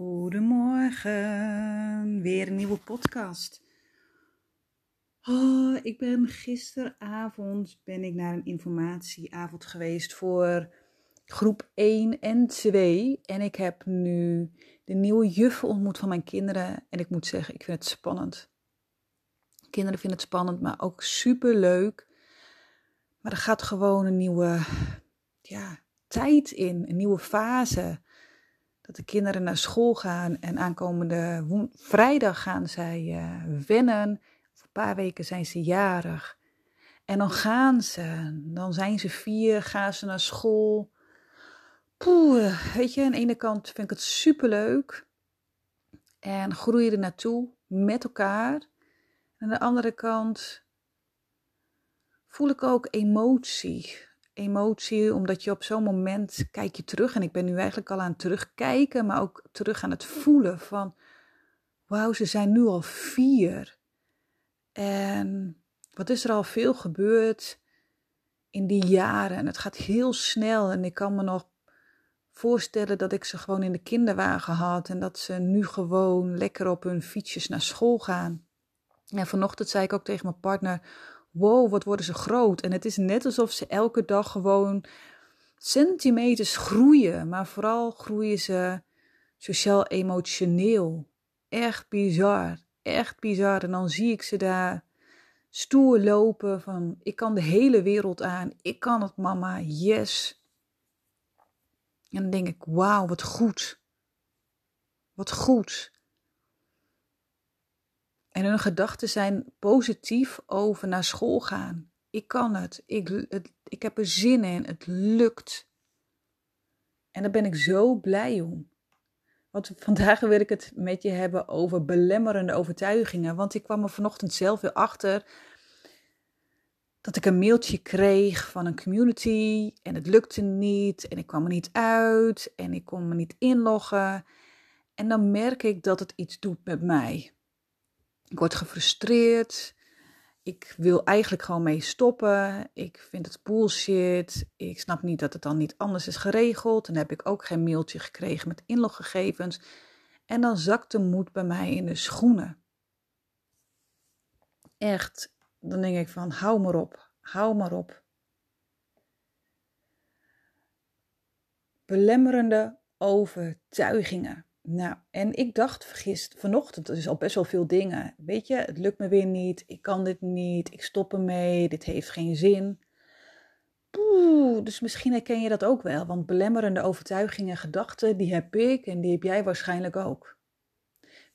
Goedemorgen, weer een nieuwe podcast. Oh, ik ben gisteravond ben ik naar een informatieavond geweest voor groep 1 en 2 en ik heb nu de nieuwe juffen ontmoet van mijn kinderen en ik moet zeggen, ik vind het spannend. Kinderen vinden het spannend, maar ook super leuk. Maar er gaat gewoon een nieuwe ja, tijd in, een nieuwe fase dat de kinderen naar school gaan en aankomende vrijdag gaan zij uh, wennen. Een paar weken zijn ze jarig. En dan gaan ze, dan zijn ze vier, gaan ze naar school. Poeh, weet je, aan de ene kant vind ik het superleuk. En groeien er naartoe met elkaar. En aan de andere kant voel ik ook emotie emotie, omdat je op zo'n moment kijk je terug. En ik ben nu eigenlijk al aan het terugkijken, maar ook terug aan het voelen van, wauw, ze zijn nu al vier. En wat is er al veel gebeurd in die jaren? En het gaat heel snel. En ik kan me nog voorstellen dat ik ze gewoon in de kinderwagen had en dat ze nu gewoon lekker op hun fietsjes naar school gaan. En vanochtend zei ik ook tegen mijn partner: wow, wat worden ze groot. En het is net alsof ze elke dag gewoon centimeters groeien. Maar vooral groeien ze sociaal-emotioneel. Echt bizar. Echt bizar. En dan zie ik ze daar stoer lopen van ik kan de hele wereld aan. Ik kan het mama. Yes. En dan denk ik, wauw, wat goed. Wat goed. En hun gedachten zijn positief over naar school gaan. Ik kan het. Ik, ik heb er zin in. Het lukt. En daar ben ik zo blij om. Want vandaag wil ik het met je hebben over belemmerende overtuigingen. Want ik kwam er vanochtend zelf weer achter dat ik een mailtje kreeg van een community en het lukte niet en ik kwam er niet uit en ik kon me niet inloggen. En dan merk ik dat het iets doet met mij. Ik word gefrustreerd. Ik wil eigenlijk gewoon mee stoppen. Ik vind het bullshit. Ik snap niet dat het dan niet anders is geregeld. Dan heb ik ook geen mailtje gekregen met inloggegevens. En dan zakt de moed bij mij in de schoenen. Echt, dan denk ik van hou maar op, hou maar op. Belemmerende overtuigingen. Nou, en ik dacht vergist vanochtend, is al best wel veel dingen. Weet je, het lukt me weer niet, ik kan dit niet, ik stop ermee, dit heeft geen zin. Poeh, dus misschien herken je dat ook wel, want belemmerende overtuigingen en gedachten, die heb ik en die heb jij waarschijnlijk ook.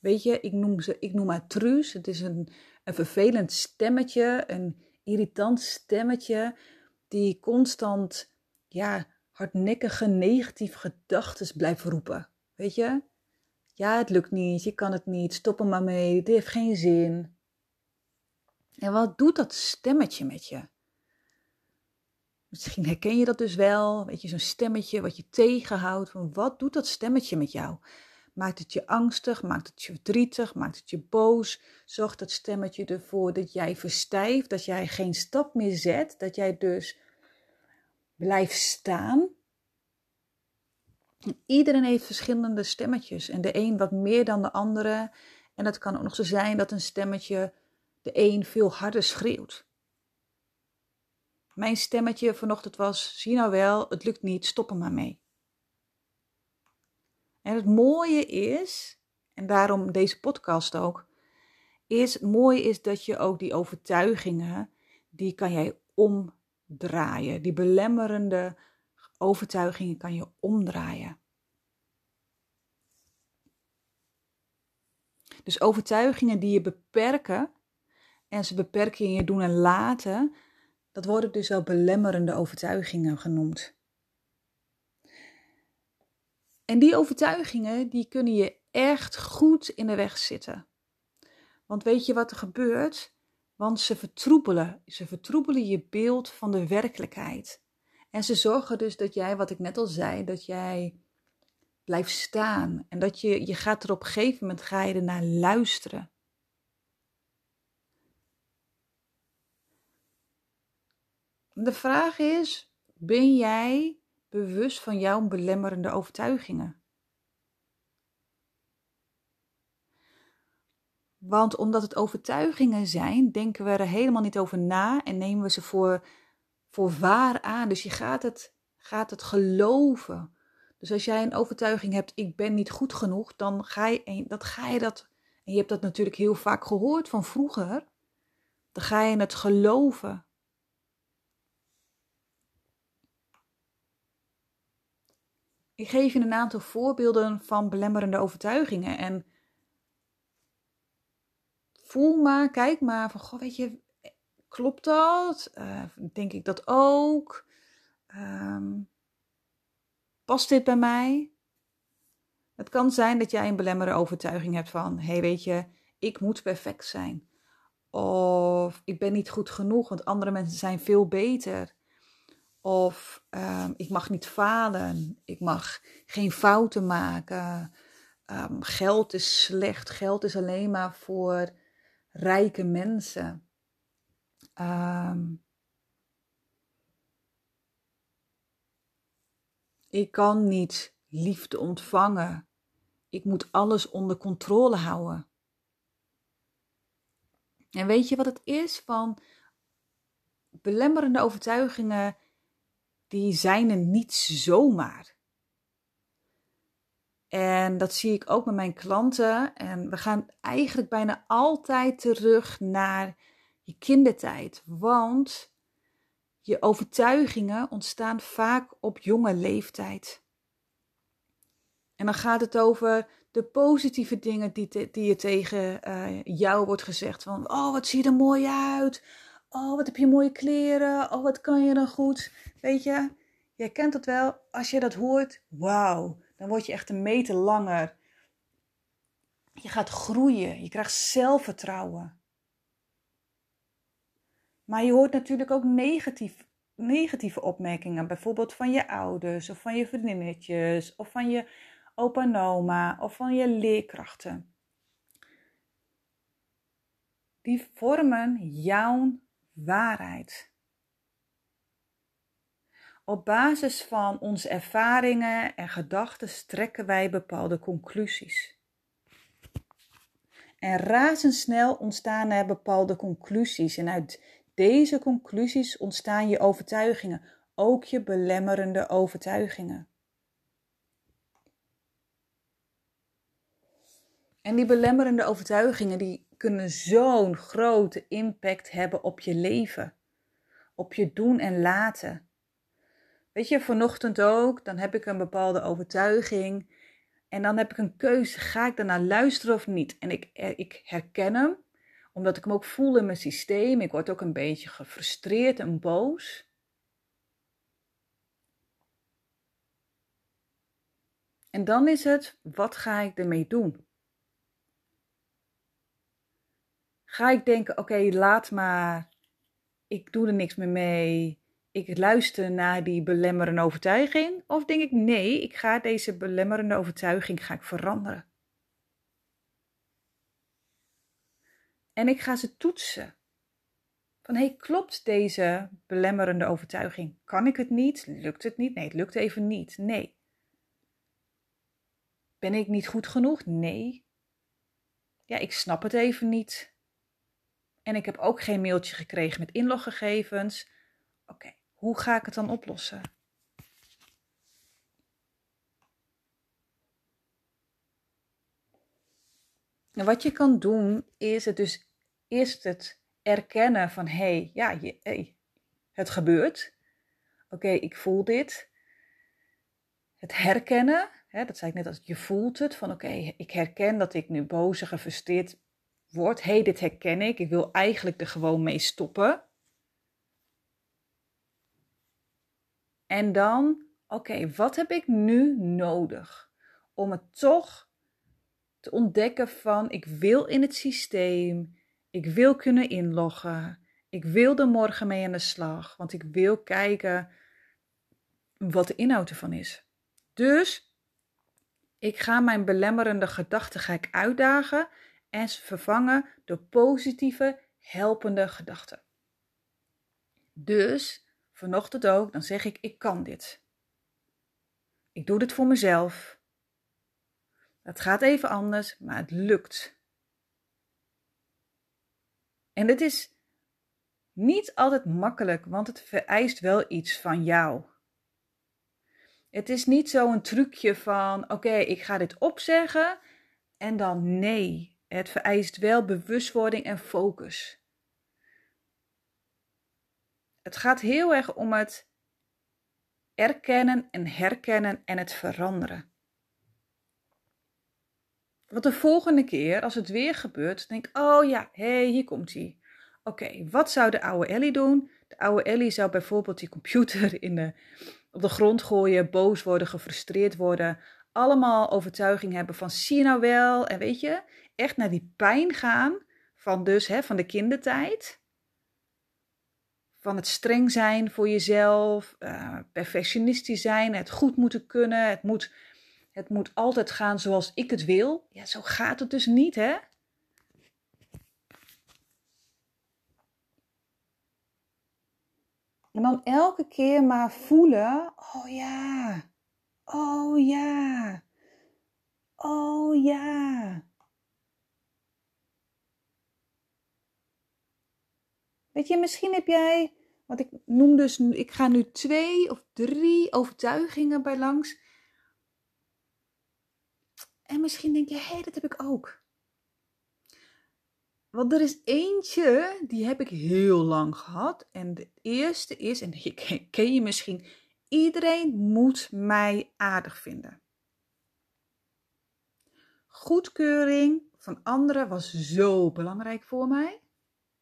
Weet je, ik noem, ze, ik noem haar Truus, het is een, een vervelend stemmetje, een irritant stemmetje, die constant, ja, hardnekkige negatieve gedachten blijft roepen. Weet je? Ja, het lukt niet, je kan het niet, stop er maar mee, dit heeft geen zin. En wat doet dat stemmetje met je? Misschien herken je dat dus wel, weet je, zo'n stemmetje wat je tegenhoudt. Van wat doet dat stemmetje met jou? Maakt het je angstig? Maakt het je verdrietig? Maakt het je boos? Zorgt dat stemmetje ervoor dat jij verstijft, dat jij geen stap meer zet, dat jij dus blijft staan Iedereen heeft verschillende stemmetjes en de een wat meer dan de andere. En het kan ook nog zo zijn dat een stemmetje de een veel harder schreeuwt. Mijn stemmetje vanochtend was: zie nou wel, het lukt niet, stop er maar mee. En het mooie is, en daarom deze podcast ook, is het mooie is dat je ook die overtuigingen, die kan jij omdraaien. Die belemmerende overtuigingen kan je omdraaien. Dus overtuigingen die je beperken en ze beperken in je doen en laten, dat worden dus wel belemmerende overtuigingen genoemd. En die overtuigingen die kunnen je echt goed in de weg zitten. Want weet je wat er gebeurt? Want ze vertroebelen. Ze vertroebelen je beeld van de werkelijkheid. En ze zorgen dus dat jij, wat ik net al zei, dat jij blijft staan. En dat je, je gaat er op een gegeven moment ga je ernaar luisteren. De vraag is, ben jij bewust van jouw belemmerende overtuigingen? Want omdat het overtuigingen zijn, denken we er helemaal niet over na en nemen we ze voor, voor waar aan. Dus je gaat het, gaat het geloven. Dus als jij een overtuiging hebt, ik ben niet goed genoeg, dan ga je dat, ga je dat en je hebt dat natuurlijk heel vaak gehoord van vroeger, dan ga je het geloven. Ik geef je een aantal voorbeelden van belemmerende overtuigingen en voel maar, kijk maar van, goh, weet je, klopt dat? Uh, denk ik dat ook? Um, past dit bij mij? Het kan zijn dat jij een belemmerende overtuiging hebt van: hé, hey, weet je, ik moet perfect zijn. Of ik ben niet goed genoeg, want andere mensen zijn veel beter. Of um, ik mag niet falen. Ik mag geen fouten maken. Um, geld is slecht. Geld is alleen maar voor rijke mensen. Um, ik kan niet liefde ontvangen. Ik moet alles onder controle houden. En weet je wat het is van belemmerende overtuigingen? Die zijn er niet zomaar. En dat zie ik ook met mijn klanten. En we gaan eigenlijk bijna altijd terug naar je kindertijd. Want je overtuigingen ontstaan vaak op jonge leeftijd. En dan gaat het over de positieve dingen die, die je tegen uh, jou wordt gezegd. Van, oh, wat zie je er mooi uit. Oh, wat heb je mooie kleren. Oh, wat kan je dan goed. Weet je, jij kent het wel. Als je dat hoort, wauw. Dan word je echt een meter langer. Je gaat groeien. Je krijgt zelfvertrouwen. Maar je hoort natuurlijk ook negatief, negatieve opmerkingen. Bijvoorbeeld van je ouders of van je vriendinnetjes of van je opa en oma of van je leerkrachten. Die vormen jouw waarheid. Op basis van onze ervaringen en gedachten trekken wij bepaalde conclusies. En razendsnel ontstaan er bepaalde conclusies. En uit deze conclusies ontstaan je overtuigingen, ook je belemmerende overtuigingen. En die belemmerende overtuigingen die kunnen zo'n grote impact hebben op je leven, op je doen en laten. Weet je, vanochtend ook, dan heb ik een bepaalde overtuiging en dan heb ik een keuze, ga ik daarna luisteren of niet? En ik, eh, ik herken hem, omdat ik hem ook voel in mijn systeem. Ik word ook een beetje gefrustreerd en boos. En dan is het, wat ga ik ermee doen? Ga ik denken, oké, laat maar, ik doe er niks meer mee, ik luister naar die belemmerende overtuiging? Of denk ik, nee, ik ga deze belemmerende overtuiging ga ik veranderen. En ik ga ze toetsen. Van, hey, klopt deze belemmerende overtuiging? Kan ik het niet? Lukt het niet? Nee, het lukt even niet. Nee. Ben ik niet goed genoeg? Nee. Ja, ik snap het even niet. En ik heb ook geen mailtje gekregen met inloggegevens. Oké, hoe ga ik het dan oplossen? Wat je kan doen is het dus eerst het erkennen van hé, hey, ja, je, het gebeurt. Oké, ik voel dit. Het herkennen, hè, dat zei ik net als je voelt het van oké, ik herken dat ik nu boos en gefrustreerd word. Hé, hey, dit herken ik. Ik wil eigenlijk er gewoon mee stoppen. En dan, oké, wat heb ik nu nodig om het toch te ontdekken van ik wil in het systeem, ik wil kunnen inloggen, ik wil er morgen mee aan de slag, want ik wil kijken wat de inhoud ervan is. Dus ik ga mijn belemmerende gedachten ga ik uitdagen en vervangen door positieve, helpende gedachten. Dus vanochtend ook, dan zeg ik: Ik kan dit. Ik doe dit voor mezelf. Het gaat even anders, maar het lukt. En dit is niet altijd makkelijk, want het vereist wel iets van jou. Het is niet zo'n trucje van: oké, ik ga dit opzeggen en dan nee. Het vereist wel bewustwording en focus. Het gaat heel erg om het erkennen en herkennen en het veranderen. Want de volgende keer, als het weer gebeurt, denk ik: oh ja, hé, hey, hier komt hij. Oké, wat zou de oude Ellie doen? De oude Ellie zou bijvoorbeeld die computer in de, op de grond gooien, boos worden, gefrustreerd worden. Allemaal overtuiging hebben van zie nou wel. En weet je, echt naar die pijn gaan van dus hè, van de kindertijd. Van het streng zijn voor jezelf, uh, perfectionistisch zijn, het goed moeten kunnen. Het moet, het moet altijd gaan zoals ik het wil. Ja, zo gaat het dus niet hè. En dan elke keer maar voelen, oh ja, oh ja, oh ja. Weet je, misschien heb jij, wat ik noem dus, ik ga nu twee of drie overtuigingen bij langs. En misschien denk je, hé, hey, dat heb ik ook. Want er is eentje, die heb ik heel lang gehad. En de eerste is, en die ken je misschien, iedereen moet mij aardig vinden. Goedkeuring van anderen was zo belangrijk voor mij.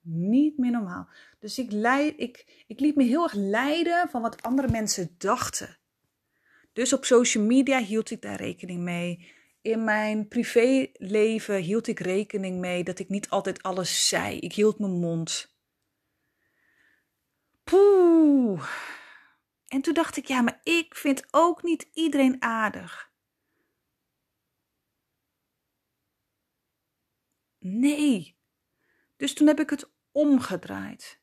Niet meer normaal. Dus ik, leid, ik, ik liet me heel erg leiden van wat andere mensen dachten. Dus op social media hield ik daar rekening mee in mijn privéleven hield ik rekening mee dat ik niet altijd alles zei. Ik hield mijn mond. Poeh. En toen dacht ik, ja, maar ik vind ook niet iedereen aardig. Nee. Dus toen heb ik het omgedraaid.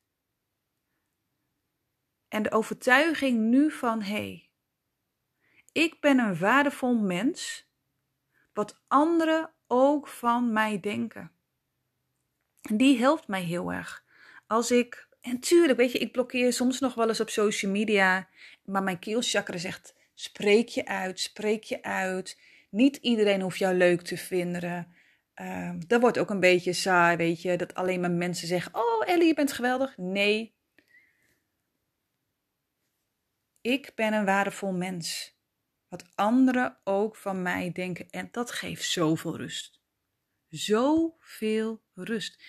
En de overtuiging nu van, hé, hey, ik ben een waardevol mens wat anderen ook van mij denken. En die helpt mij heel erg. Als ik, en tuurlijk, weet je, ik blokkeer soms nog wel eens op social media, maar mijn keelchakra zegt: spreek je uit, spreek je uit. Niet iedereen hoeft jou leuk te vinden. Uh, dat wordt ook een beetje saai, weet je, dat alleen maar mensen zeggen: Oh, Ellie, je bent geweldig. Nee. Ik ben een waardevol mens wat anderen ook van mij denken. En dat geeft zoveel rust. Zoveel rust.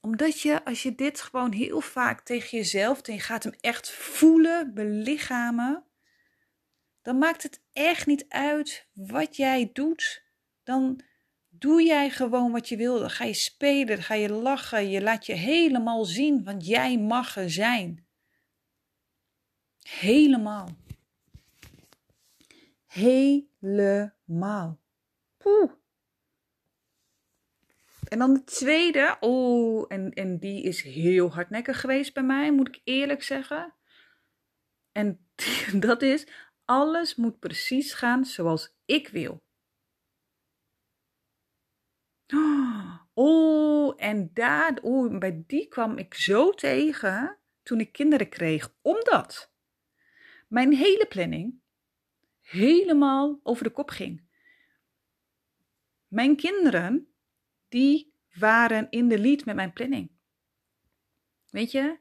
Omdat je, als je dit gewoon heel vaak tegen jezelf, en je gaat hem echt voelen, belichamen, dan maakt het echt niet uit wat jij doet. Dan doe jij gewoon wat je wil. Dan ga je spelen, dan ga je lachen, je laat je helemaal zien, want jij mag er zijn. Helemaal. Helemaal. Poeh. En dan de tweede. Oh, en, en die is heel hardnekkig geweest bij mij, moet ik eerlijk zeggen. En dat is, alles moet precies gaan zoals ik wil. Oh, en daar, oh, bij die kwam ik zo tegen toen ik kinderen kreeg. Omdat mijn hele planning helemaal over de kop ging. Mijn kinderen, die waren in de lead met mijn planning. Weet je,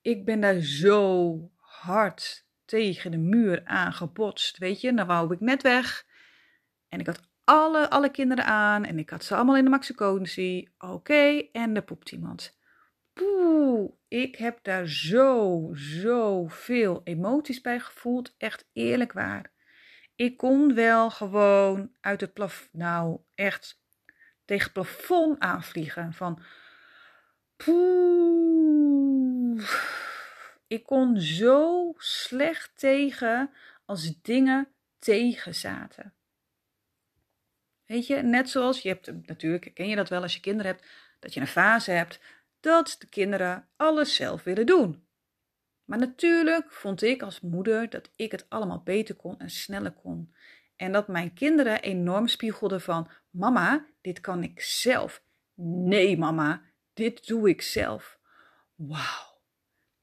ik ben daar zo hard tegen de muur aangebotst. Weet je, dan wou ik net weg. En ik had alle, alle kinderen aan en ik had ze allemaal in de maxiconesie. Oké, en er poept iemand. Poeh, ik heb daar zo, zo veel emoties bij gevoeld. Echt eerlijk waar. Ik kon wel gewoon uit het plafond, nou echt tegen het plafond aanvliegen. Van. Ik kon zo slecht tegen als dingen tegen zaten. Weet je, net zoals je hebt, natuurlijk ken je dat wel als je kinderen hebt, dat je een fase hebt dat de kinderen alles zelf willen doen. Maar natuurlijk vond ik als moeder dat ik het allemaal beter kon en sneller kon. En dat mijn kinderen enorm spiegelden van: Mama, dit kan ik zelf. Nee, mama, dit doe ik zelf. Wauw.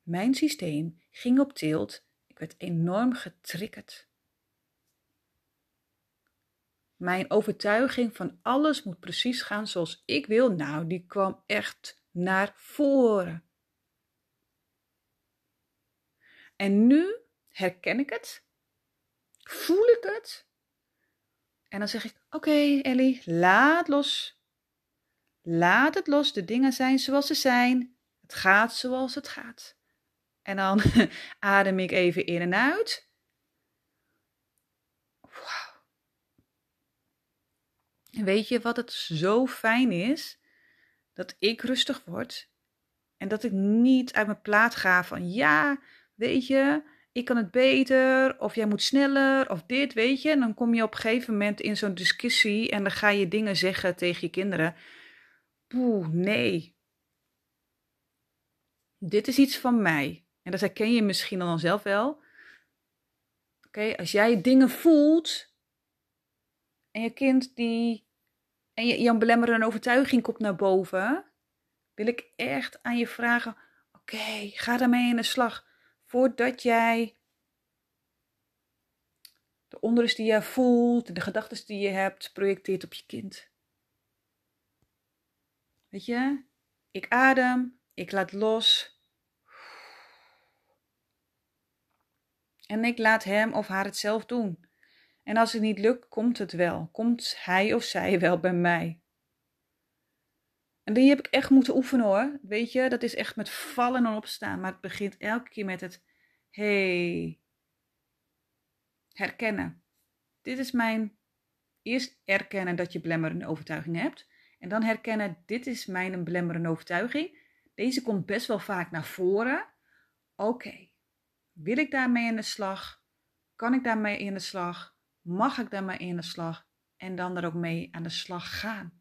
Mijn systeem ging op tilt. Ik werd enorm getriggerd. Mijn overtuiging van alles moet precies gaan zoals ik wil, nou, die kwam echt naar voren. En nu herken ik het, voel ik het. En dan zeg ik: Oké, Ellie, laat los. Laat het los. De dingen zijn zoals ze zijn. Het gaat zoals het gaat. En dan adem ik even in en uit. Wauw. En weet je wat het zo fijn is? Dat ik rustig word. En dat ik niet uit mijn plaat ga van ja, weet je, ik kan het beter, of jij moet sneller, of dit, weet je. En dan kom je op een gegeven moment in zo'n discussie en dan ga je dingen zeggen tegen je kinderen. Poeh, nee. Dit is iets van mij. En dat herken je misschien dan zelf wel. Oké, als jij dingen voelt en je kind die. en je, Jan belemmerende overtuiging komt naar boven, wil ik echt aan je vragen: oké, ga daarmee in de slag voordat jij de onrust die je voelt, de gedachten die je hebt, projecteert op je kind. Weet je, ik adem, ik laat los. En ik laat hem of haar het zelf doen. En als het niet lukt, komt het wel. Komt hij of zij wel bij mij. En die heb ik echt moeten oefenen hoor. Weet je, dat is echt met vallen en opstaan. Maar het begint elke keer met het hey, herkennen. Dit is mijn eerst erkennen dat je belemmerende overtuiging hebt. En dan herkennen, dit is mijn belemmerende overtuiging. Deze komt best wel vaak naar voren. Oké, wil ik daarmee in de slag? Kan ik daarmee in de slag? Mag ik daarmee in de slag? En dan er ook mee aan de slag gaan.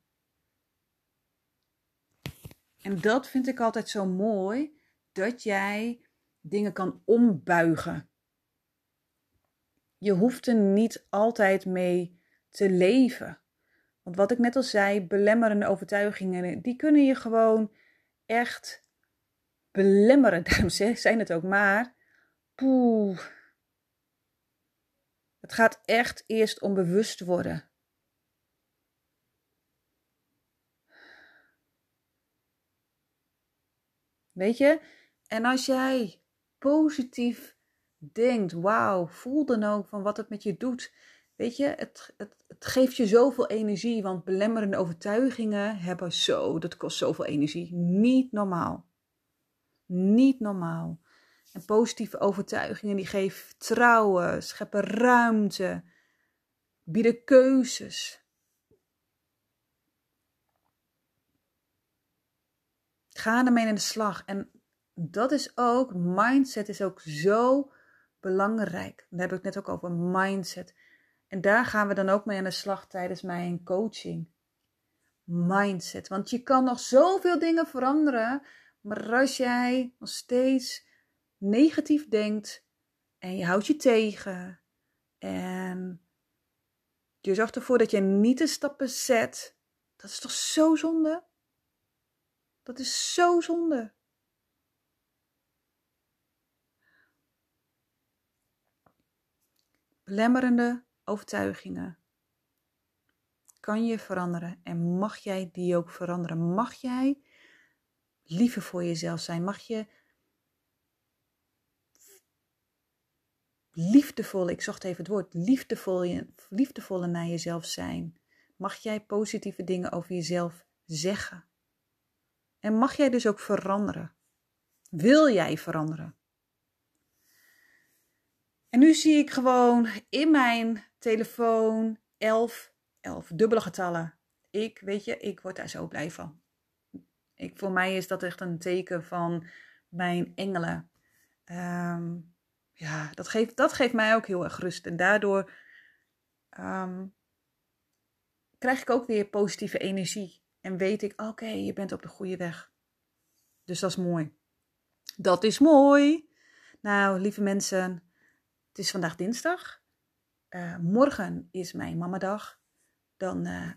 En dat vind ik altijd zo mooi, dat jij dingen kan ombuigen. Je hoeft er niet altijd mee te leven. Want wat ik net al zei, belemmerende overtuigingen, die kunnen je gewoon echt belemmeren. Daarom zijn het ook maar. Poeh. Het gaat echt eerst om bewust worden. Weet je? En als jij positief denkt, wauw, voel dan ook van wat het met je doet. Weet je, het, het, het geeft je zoveel energie, want belemmerende overtuigingen hebben zo, dat kost zoveel energie. Niet normaal. Niet normaal. En positieve overtuigingen die geven vertrouwen, scheppen ruimte, bieden keuzes. Ga ermee in de slag. En dat is ook, mindset is ook zo belangrijk. Daar heb ik het net ook over, mindset. En daar gaan we dan ook mee aan de slag tijdens mijn coaching. Mindset. Want je kan nog zoveel dingen veranderen, maar als jij nog steeds negatief denkt en je houdt je tegen en je zorgt ervoor dat je niet de stappen zet, dat is toch zo zonde? Dat is zo zonde. Belemmerende overtuigingen kan je veranderen en mag jij die ook veranderen? Mag jij liever voor jezelf zijn? Mag je liefdevol, ik zocht even het woord, liefdevol, liefdevoller naar jezelf zijn? Mag jij positieve dingen over jezelf zeggen? En mag jij dus ook veranderen? Wil jij veranderen? En nu zie ik gewoon in mijn telefoon 11, 11 dubbele getallen. Ik, weet je, ik word daar zo blij van. Ik, voor mij is dat echt een teken van mijn engelen. Ehm, ja, dat geeft, dat geeft mij ook heel erg rust. En daardoor ehm, krijg ik ook weer positieve energie. En weet ik, oké, je bent op de goede weg. Dus dat is mooi. Dat is mooi. Nou, lieve mensen, het is vandaag dinsdag. Uh, morgen is mijn mamadag. Dan uh,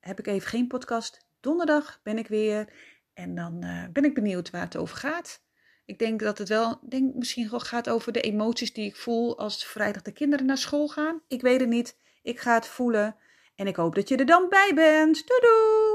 heb ik even geen podcast. Donderdag ben ik weer. En dan eh, ben ik benieuwd waar het over gaat. Ik denk dat het wel, denk misschien wel gaat over de emoties die ik voel als vrijdag de kinderen naar school gaan. Ik weet het niet. Ik ga het voelen. En ik hoop dat je er dan bij bent. Doei doei!